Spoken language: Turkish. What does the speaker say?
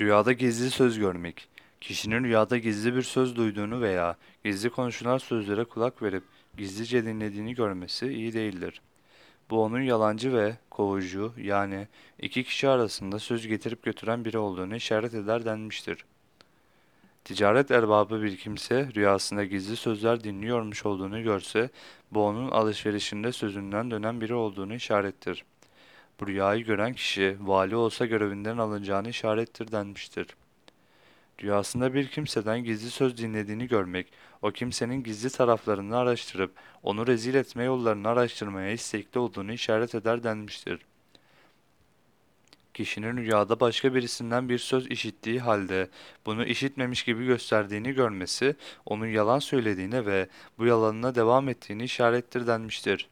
Rüyada gizli söz görmek. Kişinin rüyada gizli bir söz duyduğunu veya gizli konuşulan sözlere kulak verip gizlice dinlediğini görmesi iyi değildir. Bu onun yalancı ve kovucu yani iki kişi arasında söz getirip götüren biri olduğunu işaret eder denmiştir. Ticaret erbabı bir kimse rüyasında gizli sözler dinliyormuş olduğunu görse bu onun alışverişinde sözünden dönen biri olduğunu işarettir. Bu rüyayı gören kişi vali olsa görevinden alınacağını işarettir denmiştir. Rüyasında bir kimseden gizli söz dinlediğini görmek, o kimsenin gizli taraflarını araştırıp onu rezil etme yollarını araştırmaya istekli olduğunu işaret eder denmiştir. Kişinin rüyada başka birisinden bir söz işittiği halde bunu işitmemiş gibi gösterdiğini görmesi, onun yalan söylediğine ve bu yalanına devam ettiğini işarettir denmiştir.